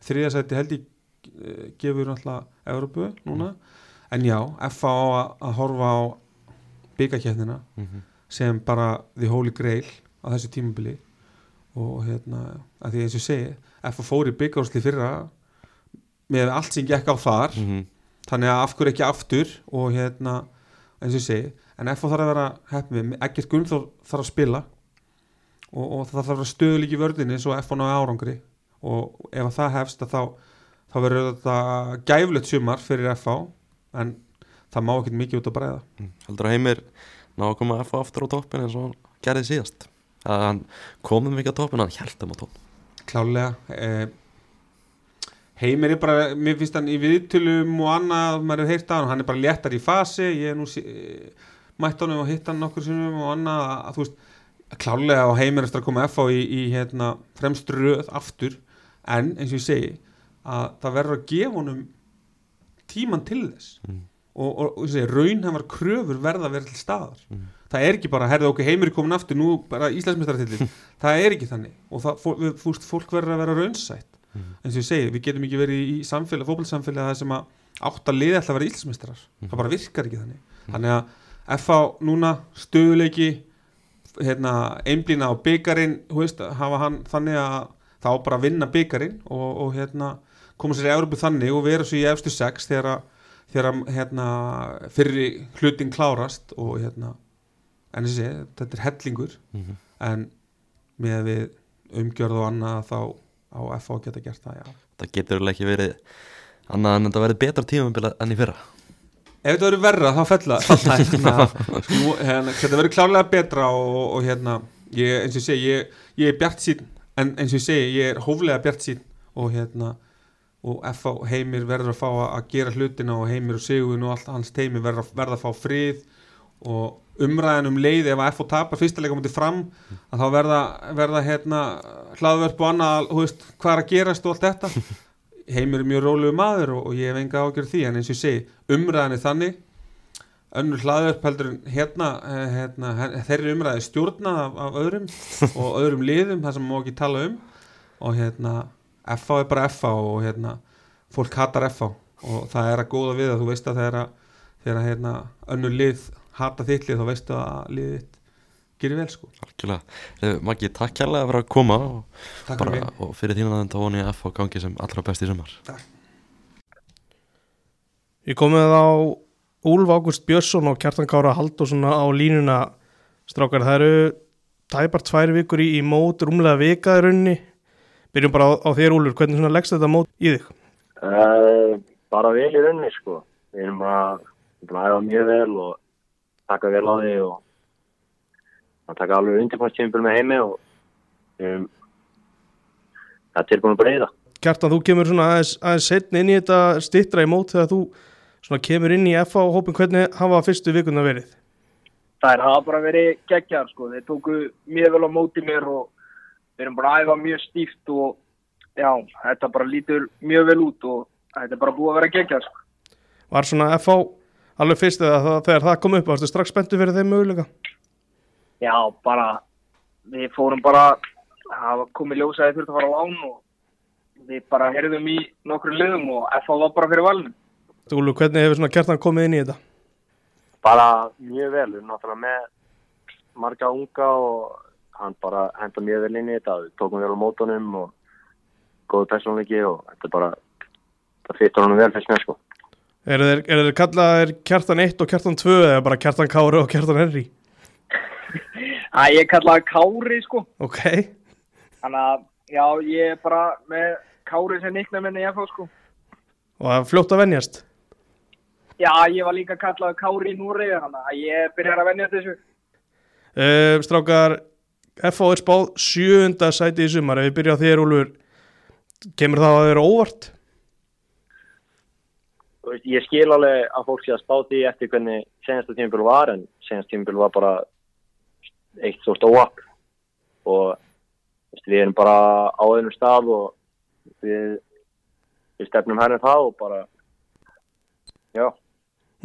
þriða sæti held ég eh, gefur náttúrulega Európu núna. En já, FA á að, horfa á byggakefnina Mhm. Sem bara the holy grail á þessu tímabili. Og hérna, að því eins og segi FA fór í byggársli fyrra með allt sem gekk á þar. Mhm. þannig að af hverju ekki aftur? Og hérna, eins og segi en FA þarf að vera hefnið, ekkert Gunnþór þarf að spila. Og, og það þarf að vera stöðuleik í vördinni svo FA náði árangri. Og ef að það hefst þá, þá verður þetta gæflegt sumar fyrir FA en það má ekkert mikið út að bræða Mm. Heldur að heimir ná að koma F aftur á toppin eins og hann gerði síðast. Að hann komum ekki á toppin hann þeim á toppin klálega eh, Heimir er bara, mér finnst hann í viðtölum og annað, maður hefur heyrt á hann hann er bara léttar í fasi, ég er nú eh, mætt honum og hitt hann nokkur sinnum og annað, að, veist klálega og Heimir eftir að koma FH í, í hérna, fremstu röð aftur en eins og ég segi að það verður að gefa honum tíman til þess. Mm. Og, og, og ég segi, raunhæmar kröfur verða að vera til staðar. Mm. það er ekki bara, herðu okkur heimur er komin aftur nú bara Íslandsmeistaratillin, það er ekki þannig. Og það, fólk, fúst, fólk verður að vera raunsætt. Mhm. eins og ég segi, við getum ekki verið í samfélag, fótbolsamfélag það sem að átt að liða alltaf að vera Íslandsmeistarar. Það bara virkar ekki þannig. Þannig að FH núna stöðuleiki hérna, einblýna á byggarinn hafa hann þannig að þá bara vinna byggarinn og, og hérna, koma sér í Európu þannig og vera svo í efstu sex þegar, að- þegar hérna, fyrri hlutin klárast og hérna en þessi, þetta er hellingur Mhm. en með við umgjörð og annað þá á FH geta gert það, já. Það getur vel ekki verið annað en þetta verið betra tímabila enn í fyrra. Ef þetta verður verra þá fella falla hérna, þetta verður klárlega betra og, og hérna ég, eins og ég segi, ég, ég er bjart sín en eins og ég segi, ég er hóflega bjart sín og hérna og FH heimir verður að fá að, gera hlutina og heimir og Sigun og allt hans teimi verður að, verður að fá frið og umræðan um leið ef að FH tapar fyrsta leika mútið fram að þá verða, verða hérna hlaðvörp og annað, hvað er að gerast og allt þetta. Heimir er mjög rólegu maður og, og ég hef enga ágjörð því en eins og ég segi, umræðan er þannig. Önnur hlaðvörp heldur hérna, eh, hérna he- þeirri umræði stjórnað af, af öðrum og öðrum liðum, það sem má ekki tala um. Og hérna FH er bara FH og hérna fólk hatar FH og það er að góða við að þú veist að þegar að, þegar að hérna, önnur lið hata þitt lið þá veistu að liðið þitt gerir vel sko. Algjörlega, Eh, Maggi, takk kærlega fyrir að koma og, bara, og fyrir þínan aðeins þá voni ég að F á gangi sem allra best í sumar. Ég komið á Úlf Ágúst Björnsson og Kjartan Kára Halldórsson á línuna. Strákar, það eru tæpar tvær vikur í, í mót, rúmlega vika í rauninni byrjum bara á, á þér Úlfur, hvernig svona leggst þetta mót í þig? Uh, bara vel í rauninni sko við erum bara búin að æfa mjög vel og taka vel á því og að taka alveg undirbúinstjömpil með heimi og um, það er tilbúin að breyða Kjartan, þú kemur svona aðeins, aðeins setni inn í þetta stittra í mót þegar þú svona kemur inn í FA og hópin hvernig hafa fyrstu vikuna verið? þær hafa bara verið geggjar sko. þeir tóku mjög vel á móti mér og við erum bara að æfa mjög stíft og já, þetta bara lítur mjög vel út og þetta er bara búið að vera geggjar sko. Var svona FA alveg fyrst eða það, þegar það kom upp, varstu strax spenntu fyrir þeim möguleika? já, bara við fórum bara það komið ljósaði þurft að fara á lán og við bara herðum í nokkru liðum og FA var bara fyrir valinu Úlfur, hvernig hefur svona Kjartan komið inn í þetta? bara mjög vel, við erum náttúrulega með marga unga og hann bara henda mjög vel inn í þetta við tókum vel á mótunum og góðu persónleiki og þetta er bara það fyrir honum vel fyrst með sko. Er þeir, er þeir kallaðir Kjartan 1 og Kjartan 2 eða bara Kjartan Kári og Kjartan Henry? að ég kallaði Kári sko. Ok, þannig að já, ég er bara með Kári sem nikna minni í FA sko. Og það er fljótt að venjast. já, ég var líka kallaði Kári í Núri þannig að ég byrjar að venja þessu. Uh, strákar, FA er spáð sjöunda sæti í sumar, ef við byrja á þér Úlfur, kemur það að þeirra óvart? Ég skil alveg að fólk sé að spá því eftir hvernig senasta tímabil var en senasta tímabil var bara eitt stort óapp og við erum bara á öðnum stað og við, við stefnum hérna það og bara já,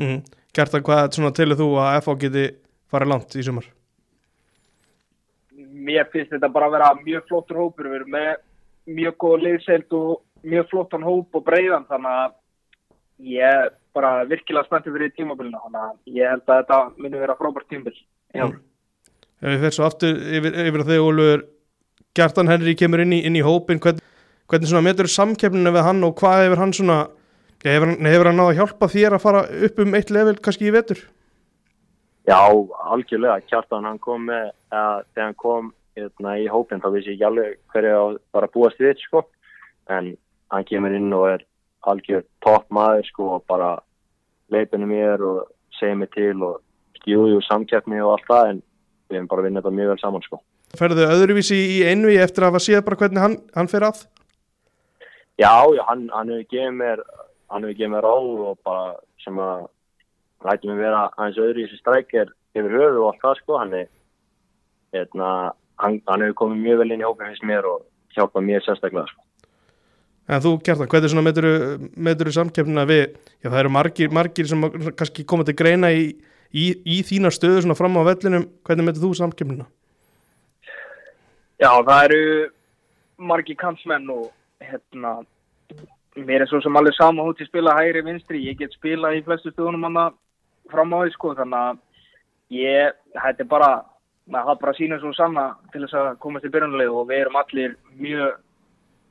Mm. Kjartan, hvað svona telur þú að FH geti farið langt í sumar? Mér finnst þetta bara að vera mjög flottur hópur. Við erum með mjög góð liðseild og mjög flottan hóp og breiðan þannig að ég bara virkilega spenntið fyrir tímabilina þannig að ég held að þetta muni vera frábært tímabil. Já, Ef við fyrir svo aftur yfir, yfir að þig Ólfur Kjartan Henry kemur inn í, inn í hópin hvern, hvernig svona metur samkeppninu við hann og hvað hefur hann svona hefur, hefur hann náða að hjálpa þér að fara upp um eitt level kannski í vetur? Já, algjörlega, Kjartan hann kom með, að þegar hann kom hérna, í hópin þá vissi ég ekki alveg hverju að bara búast við sko, en hann kemur inn og er algjör topp maður sko og bara leipinu mér og segir mig til og skjúðu samkeppni og allt það en við hefum bara vinnið þetta mjög vel saman sko. Ferðu öðruvísi í einvi eftir að hafa séð bara hvernig hann, hann fer að? Já, já, hann, hann hefur gefið mér, hann hefur gefið mér ráð og bara sem að læti mig vera aðeins öðru í þessu strækir yfir höfu og allt það sko, hann er, hérna, hann, hann hefur komið mjög vel inn í hópin fyrst mér og hjálpað mér sérstaklega sko. En þú Kjartan, hvernig svona metur, metur samkeppnina við, já það eru margir, margir sem kannski koma til greina í, í, í þína stöðu svona fram á vellinum, hvernig metur þú samkeppnina? já það eru margi kampsmenn og hérna mér er svo sem alveg sama hótt ég spila hægri vinstri, ég get spila í flestu stöðunum hann fram á því sko þannig að ég, þetta er bara maður hafa bara sínum svo sanna til þess að komast í byrjunlega og við erum allir mjög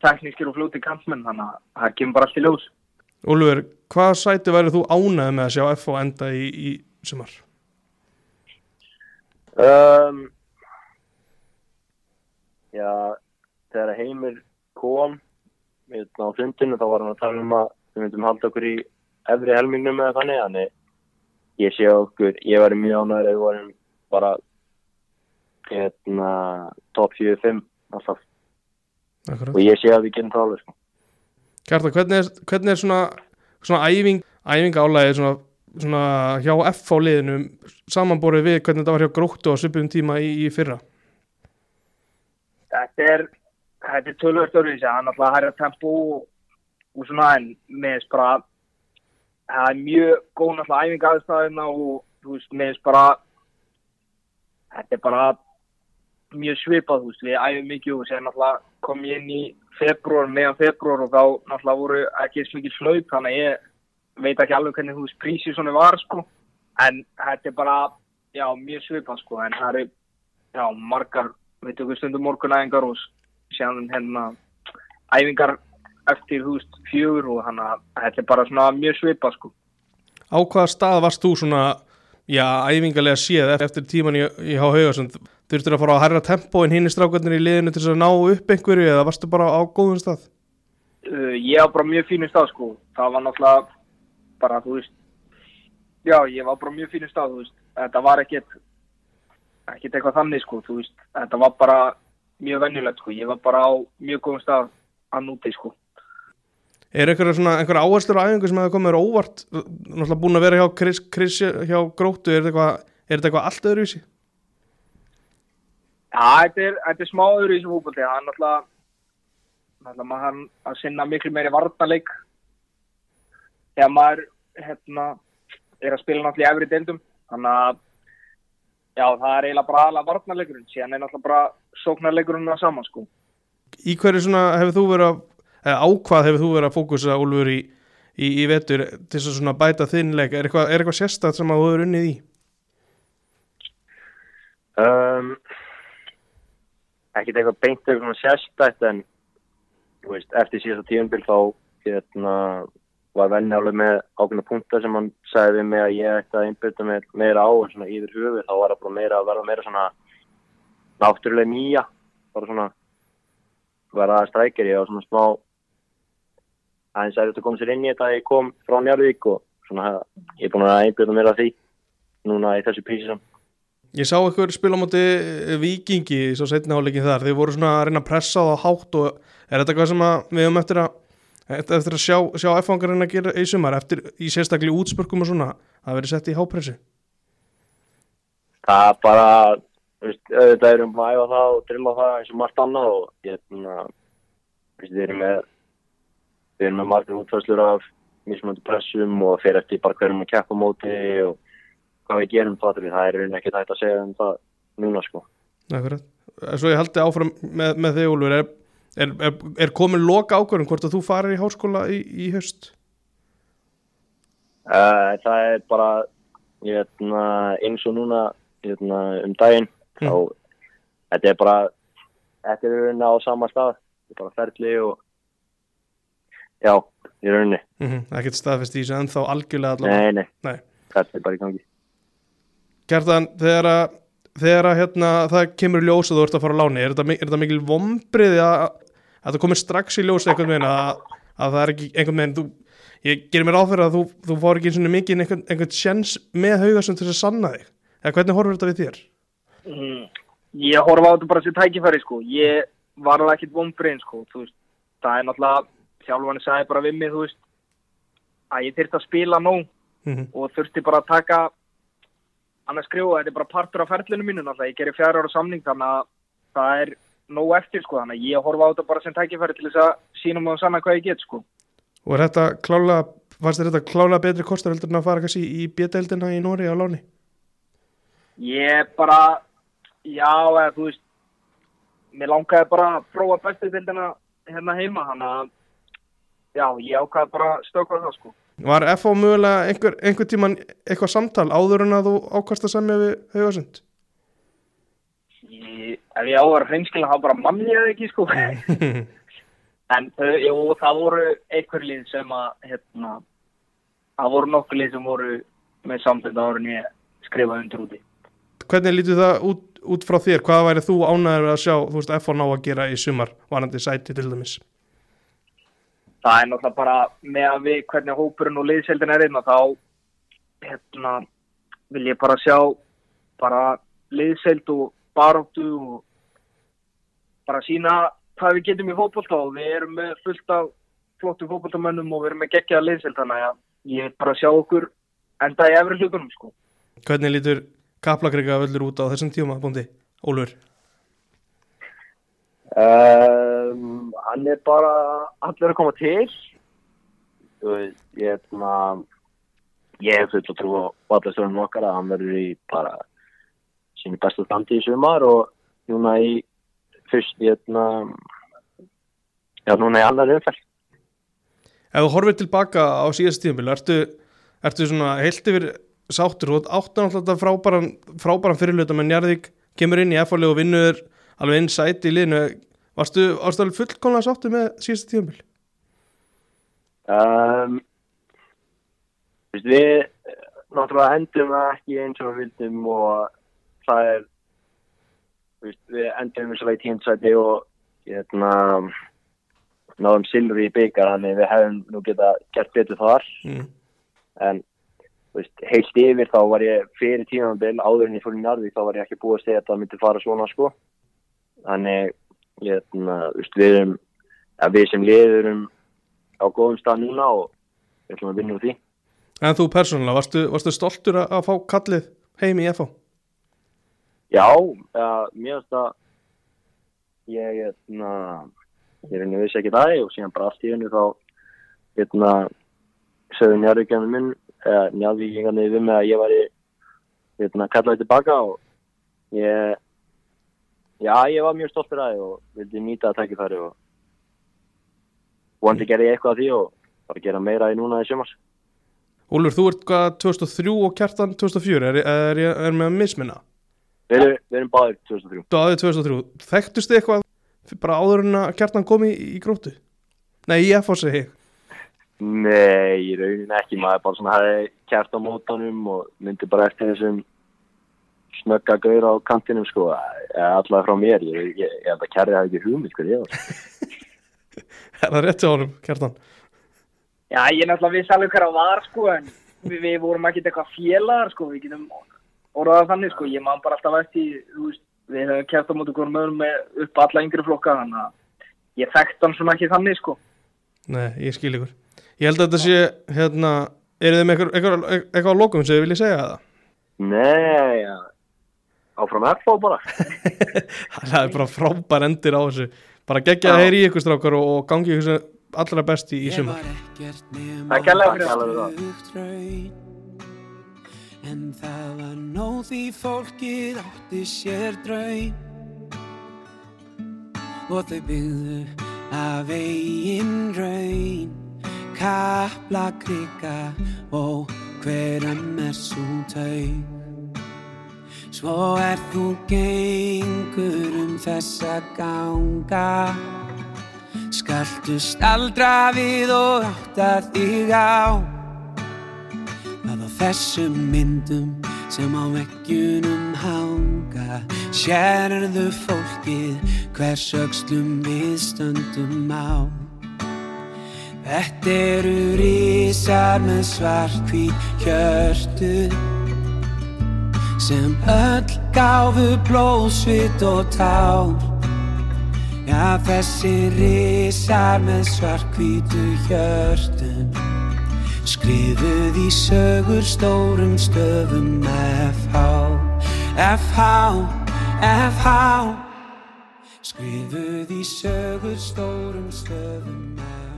teknískir og fljóti kampsmenn þannig að það kemur bara allt í ljós Ólfur, hvað sæti værið þú ánæði með að sjá FH enda í, í sumar? Um, já, þegar Heimir kom hérna, á fundinu þá var hann að tala um að við myndum halda okkur í efri helmingnum eða þannig, þannig ég sé okkur, ég var mjög ánæður við varum bara hérna, top 4-5 alltaf Akkurat. og ég sé að við getum það alveg sko. Kjartan, hvernig er, hvernig er svona, svona æfing, æfing álæði svona, svona hjá FH liðinu samanborið við hvernig þetta var hjá gróttu á svipum tíma í, í fyrra? þetta er þetta er tölvöld öðruvísi, það er náttúrulega hærra tempo og, og svona en með bara það er mjög góð náttúrulega æfing aðstæðina og þú veist, með þess bara þetta er bara mjög svipað, þú veist, við æfum mikið og sér náttúrulega kom ég inn í februar, meðan februar og þá náttúrulega voru ekki eins mikið slaup, þannig að ég veit ekki alveg hvernig þú veist prísið svona var, sko, en þetta er bara, já, mjög svipað, sko, en það eru, já, margar tökum stundum morgunæðingar og séðan hérna æfingar eftir veist fjögur og hann að þetta er bara svona mjög svipa sko. Á hvaða stað varst þú svona, já, æfingarlega séð eftir tíman í, í H.Haugarsson? Þurftur að fara á hærra tempo en hinn í strákarnir í liðinu til þess að ná upp einhverju eða varstu bara á góðum stað? Uh, ég var bara mjög fínur stað sko. Það var náttúrulega bara þú veist, já ég var bara mjög fínur stað þú veist. Þetta var ekkert, ekkert eitthvað þannig sko. Þú veist, þetta var bara mjög venjulegt sko. Ég var bara á mjög góðum stað að núti sko. Er einhverja svona, einhverja áherslur á æfingu sem hefur komið óvart, náttúrulega búin að vera hjá Chris, Chris hjá Gróttu, er þetta eitthvað, er þetta eitthvað allt öðruvísi? Já, þetta er, þetta er smá öðru í þessu fútbolti. Það er náttúrulega, náttúrulega maður hann að sinna miklu meiri varnarleik þegar maður hérna, er að spila náttúrulega í efri deildum. Þannig að já, það er eiginlega bara aðalega varnarleikurinn. Síðan er náttúrulega bara sóknarleikurinn það saman sko. Í hverju svona hefur þú verið að, ákvað hefur þú verið að fókusa Úlfur í, í, í vetur til þess að bæta þinnleik, er eitthvað, eitthvað sérstætt sem að þú hefur unnið í? Um, ekkert eitthvað beint eitthvað sérstætt en veist, eftir síðasta tíumbil þá hérna, var venni alveg með ákveðna punktar sem hann sagði mig að ég ætti að einbyrta mér meira á en svona yfir höfu þá var það bara meira að verða meira svona náttúrulega nýja bara svona verða að strækja ég og svona smá aðeins er þetta að koma sér inn í þetta að ég kom frá Njarvík og svona ég er búin að einbyrta mér að því núna í þessu prísi sem Ég sá ykkur spila á móti vikingi svo setna áleikin þar, þeir voru svona að reyna að pressa það hátt og er þetta eitthvað sem við höfum eftir að eftir að sjá, sjá F-fangarinn að gera í sumar eftir í sérstaklega útspörkum og svona að verið sett í hápressi það er bara auðvitað erum við að æfa það og drilla það eins og margt annað og ég er með við erum með margt útfæslur af mismunandi pressum og fer eftir bara hverjum að keppa móti og hvað við gerum það það er raunin ekki hægt að segja um það núna sko. Akkurat. Svo ég haldi áfram með, með þig Úlfur er, er, er, er komin loka ákvörðum hvort að þú farir í háskóla í, í haust Uh, það er bara hérna, eins og núna hérna, um daginn Mm. þá þetta er bara þetta er raunin á sama stað þetta er bara ferli og já, í rauninni mm -hmm. ekkert staðfest í þessu en þá algjörlega allavega nei, nei, Nei. þetta er bara í gangi Kjartan, þegar að þegar að hérna, það kemur ljós að þú ert að fara á láni er þetta, er þetta mikil vombriði að, að það komir strax í ljós einhvern veginn að, að það er ekki einhvern veginn þú, ég gerir mér áfyrir að þú, þú fór ekki svona mikið einhvern, einhvern sjens með haugasum til þess að sanna þig eða hvernig horfur þetta við þér? Mm. Ég horfa á þetta bara sem tækifæri sko. Ég var alveg ekkit vombriðin sko. Þú veist, það er náttúrulega, þjálfarni sagði bara við mig, þú veist, að ég þyrfti að spila nóg Mm -hmm. og þurfti bara að taka annars skrifa, þetta er bara partur af ferlinu mínu náttúrulega, ég gerir fjara ára samning þannig að það er nóg eftir sko, þannig að ég horfa á þetta bara sem tækifæri til þess að sína mig og sanna hvað ég get sko. Og er þetta klálega, fannst þér þetta klálega betri kostar heldur en að fara kannski í bjödeldina í Nóri á láni? Ég bara, já, eða þú veist, mér langaði bara að prófa bestu dildina hérna heima, þannig að, já, ég ákvaði bara stökka það, sko. Var FH mögulega einhver, einhver tíman eitthvað samtal áður en að þú ákvast að semja við haugasund? Ég, ef ég á að vera hreinskilin, þá bara mann ég það ekki, sko. en þau, jú, það voru einhver lið sem að, hérna, það voru nokkur lið sem voru með samtölda árun ég skrifaði undir úti. Hvernig lítur það út, út frá þér? Hvað væri þú ánæður að sjá, þú veist, FH ná að gera í sumar, varandi sæti til dæmis? Það er náttúrulega bara með að við hvernig hópurinn og liðseldin er inn og þá hérna, vil ég bara sjá bara liðseld og baróttu og bara sína hvað við getum í fótbolta og við erum með fullt af flottu fótboltamönnum og við erum með geggjaða liðseld þannig að ég vil bara sjá okkur enda í efri hlutunum sko. Hvernig lítur kaplakriga völlur út á þessum tíma, bóndi? Ólfur? Um, hann er bara allir að koma til. Veist, ég er svona ég hef fullt að trú á vallastöðunum okkar að hann verður í bara sínu bestu standi í sumar og núna í fyrst hérna já, núna í annar umferð. Ef þú horfir tilbaka á síðast tíðanbílu, ertu, ertu svona heilt yfir sáttur, þú áttan alltaf frábæran, frábæran fyrirluta með Njarðvík, kemur inn í F-fáli og vinnur alveg inn sæti í liðinu, varstu, varstu alveg fullkomlega sáttur með síðast tíðanbílu? um, við náttúrulega endum það ekki eins og við vildum og það er veist, við endum við svo í tíundsæti og hérna náðum silfur í byggar þannig við hefum nú geta gert betur þar Mm. en veist, heilt yfir þá var ég fyrir tímanbil áður en ég fór í Narvík þá var ég ekki búið að segja að það myndi fara svona sko þannig ég, na, veist, við erum ja, við sem liðurum á góðum stað núna og við ætlum að vinna úr því En þú persónulega, varstu, varstu stoltur að, fá kallið heim í FH? Já, ja, mér finnst að ég hérna, ég reyni vissi ekki það og síðan bara allt í hennu þá hérna sögðu njárvíkjarnir minn eða njárvíkjarnir við mig að ég væri hérna kallaði tilbaka og ég já, ég var mjög stoltur að því og vildi nýta að tækifæri og vonandi gerði ég eitthvað að því og bara gera meira í núna í sumars Úlfur, þú ert hvað 2003 og kjartan 2004, er, er, er, er með að misminna? Við erum, við erum báðir 2003 Þú aðið 2003, þekktust þið eitthvað bara áður en að kjartan kom í, í gróttu? Nei, í FH segi ég. Nei, í raunin ekki, maður bara svona hefði á mótanum og myndi bara eftir þessum snögga gaur á kantinum sko, eða allavega frá mér, ég, ég, ég held að kærði hafi ekki hugmynd hvað ég var. Er það rétt hjá honum, kjartan? Já, ég náttúrulega vissi alveg hver að var sko en við, við vorum ekki eitthvað félagar sko, við getum orðað það þannig sko, ég man bara alltaf eftir, þú veist, við höfum kæft á móti hverjum öðrum með upp alla yngri flokka þannig að ég þekkt hann svona ekki þannig sko. Nei, ég skil ykkur. Ég held að þetta sé, hérna, eru þið með eitthvað, á lokum sem þið viljið segja það? Nei, já, áfram FH bara. það er bara frábær endir á þessu. Bara geggja að Já. heyri í ykkur strákar og, og gangi ykkur allra best í, í sumar Takk kærlega fyrir það En það var nóg því fólkið átti sér draum Og þau byggðu af eigin raun Kapla krika og hverjum er svo taug Svo er þú gengur um þessa ganga Skaltu staldra við og átta þig á. Að á þessum myndum sem á veggjunum hanga sérðu fólkið hvers öxlum við stöndum á. Þetta eru rísar með svartkvít hjörtu sem öll gáfu blóðsvit og tár. Já, þessi risar með svartkvítu hjörtum Skrifuð í sögur stórum stöfum FH, FH, FH Skrifuð í sögur stórum stöfum FH